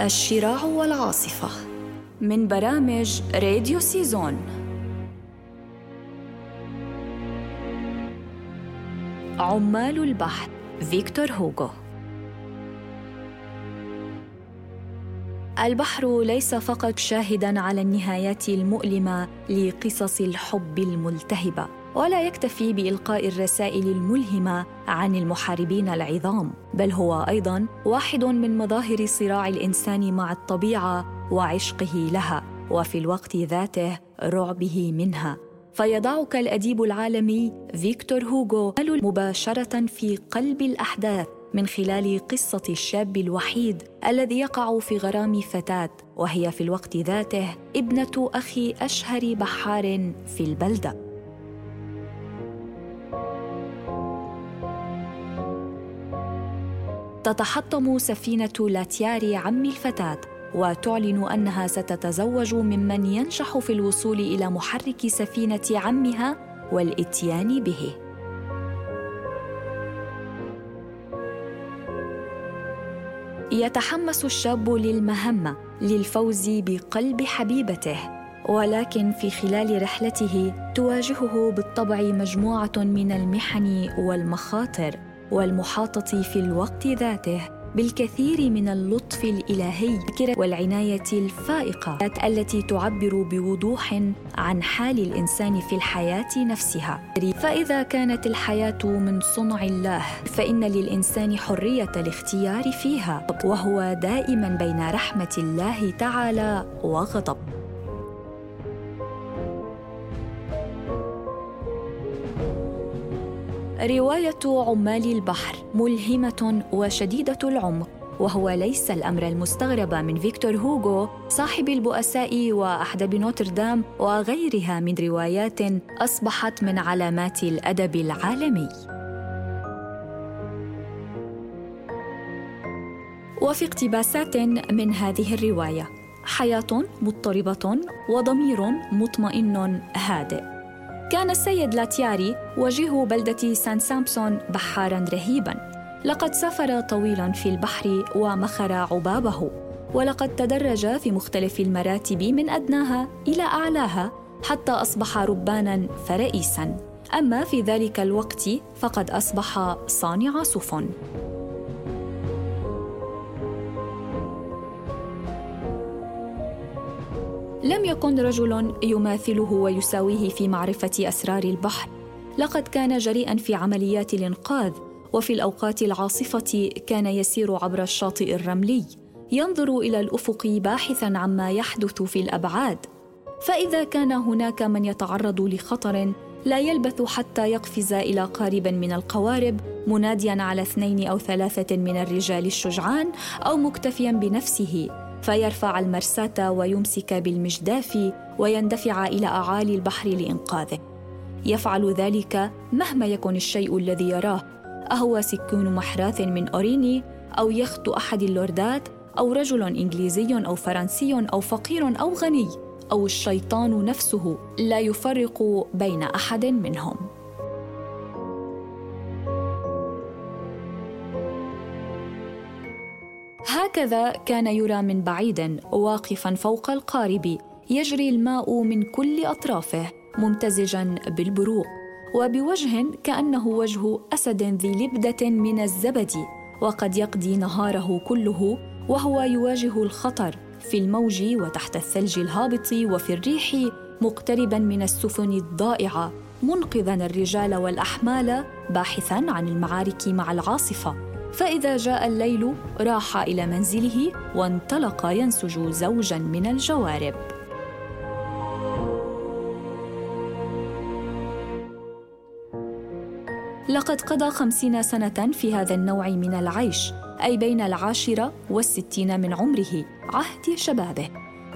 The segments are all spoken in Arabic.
الشراع والعاصفة من برامج راديو سيزون. عمال البحر فيكتور هوغو. البحر ليس فقط شاهدا على النهايات المؤلمة لقصص الحب الملتهبة. ولا يكتفي بإلقاء الرسائل الملهمة عن المحاربين العظام بل هو أيضا واحد من مظاهر صراع الإنسان مع الطبيعة وعشقه لها وفي الوقت ذاته رعبه منها. فيضعك الأديب العالمي فيكتور هوغو مباشرة في قلب الأحداث من خلال قصة الشاب الوحيد الذي يقع في غرام فتاة وهي في الوقت ذاته ابنة أخي أشهر بحار في البلدة. تتحطم سفينة لاتياري عم الفتاة وتعلن أنها ستتزوج ممن ينجح في الوصول إلى محرك سفينة عمها والإتيان به. يتحمس الشاب للمهمة للفوز بقلب حبيبته ولكن في خلال رحلته تواجهه بالطبع مجموعة من المحن والمخاطر. والمحاطة في الوقت ذاته بالكثير من اللطف الإلهي والعناية الفائقة التي تعبر بوضوح عن حال الإنسان في الحياة نفسها. فإذا كانت الحياة من صنع الله فإن للإنسان حرية الاختيار فيها وهو دائما بين رحمة الله تعالى وغضب. رواية عمال البحر ملهمة وشديدة العمق. وهو ليس الأمر المستغرب من فيكتور هوغو صاحب البؤساء وأحدب نوتردام وغيرها من روايات أصبحت من علامات الأدب العالمي. وفي اقتباسات من هذه الرواية حياة مضطربة وضمير مطمئن هادئ. كان السيد لاتياري وجيه بلدة سان سامسون بحارا رهيبا. لقد سافر طويلا في البحر ومخر عبابه. ولقد تدرج في مختلف المراتب من أدناها إلى أعلاها حتى أصبح ربانا فرئيسا. أما في ذلك الوقت فقد أصبح صانع سفن لم يكن رجل يماثله ويساويه في معرفة أسرار البحر. لقد كان جريئا في عمليات الإنقاذ وفي الأوقات العاصفة كان يسير عبر الشاطئ الرملي ينظر إلى الأفق باحثا عما يحدث في الأبعاد. فإذا كان هناك من يتعرض لخطر لا يلبث حتى يقفز إلى قارب من القوارب مناديا على اثنين أو ثلاثة من الرجال الشجعان أو مكتفيا بنفسه. فيرفع المرساة ويمسك بالمجداف ويندفع إلى أعالي البحر لإنقاذه. يفعل ذلك مهما يكن الشيء الذي يراه أهو سكون محراث من أوريني أو يخت أحد اللوردات أو رجل إنجليزي أو فرنسي أو فقير أو غني أو الشيطان نفسه لا يفرق بين أحد منهم. هكذا كان يرى من بعيد واقفا فوق القارب يجري الماء من كل أطرافه ممتزجا بالبروق وبوجه كأنه وجه أسد ذي لبدة من الزبد وقد يقضي نهاره كله وهو يواجه الخطر في الموج وتحت الثلج الهابط وفي الريح مقتربا من السفن الضائعة منقذا الرجال والأحمال باحثا عن المعارك مع العاصفة. فإذا جاء الليل راح إلى منزله وانطلق ينسج زوجا من الجوارب. لقد قضى خمسين سنة في هذا النوع من العيش أي بين العاشرة والستين من عمره عهد شبابه.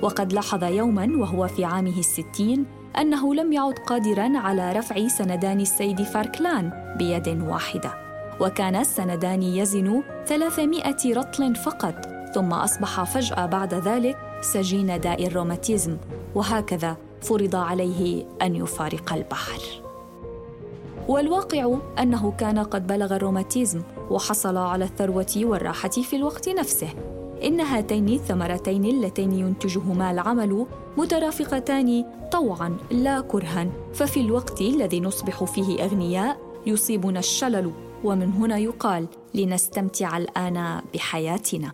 وقد لاحظ يوما وهو في عامه الستين أنه لم يعد قادرا على رفع سندان السيد فاركلان بيد واحدة. وكان السندان يزن 300 رطل فقط ثم أصبح فجأة بعد ذلك سجين داء الروماتيزم وهكذا فرض عليه أن يفارق البحر. والواقع أنه كان قد بلغ الروماتيزم وحصل على الثروة والراحة في الوقت نفسه. إن هاتين الثمرتين اللتين ينتجهما العمل مترافقتان طوعا لا كرها ففي الوقت الذي نصبح فيه أغنياء يصيبنا الشلل ومن هنا يقال لنستمتع الآن بحياتنا.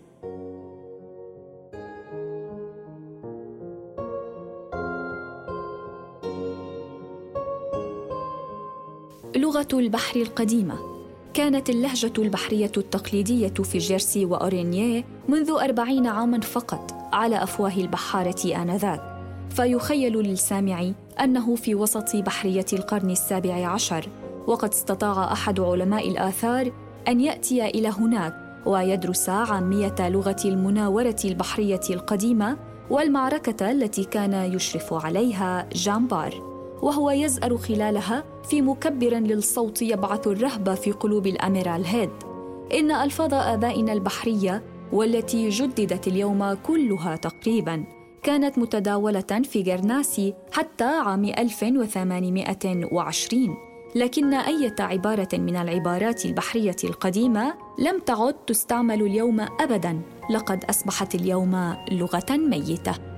لغة البحر القديمة. كانت اللهجة البحرية التقليدية في جيرسي وأورينيه منذ أربعين عاماً فقط على أفواه البحارة آنذاك. فيخيل للسامع أنه في وسط بحرية القرن السابع عشر وقد استطاع أحد علماء الآثار أن يأتي إلى هناك ويدرس عامية لغة المناورة البحرية القديمة والمعركة التي كان يشرف عليها جامبار وهو يزأر خلالها في مكبر للصوت يبعث الرهبة في قلوب الأميرال هيد. إن ألفاظ آبائنا البحرية والتي جددت اليوم كلها تقريباً كانت متداولة في جرناسي حتى عام 1820 لكن أية عبارة من العبارات البحرية القديمة لم تعد تستعمل اليوم أبداً لقد أصبحت اليوم لغة ميتة.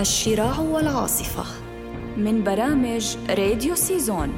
الشراع والعاصفة من برامج راديو سيزون.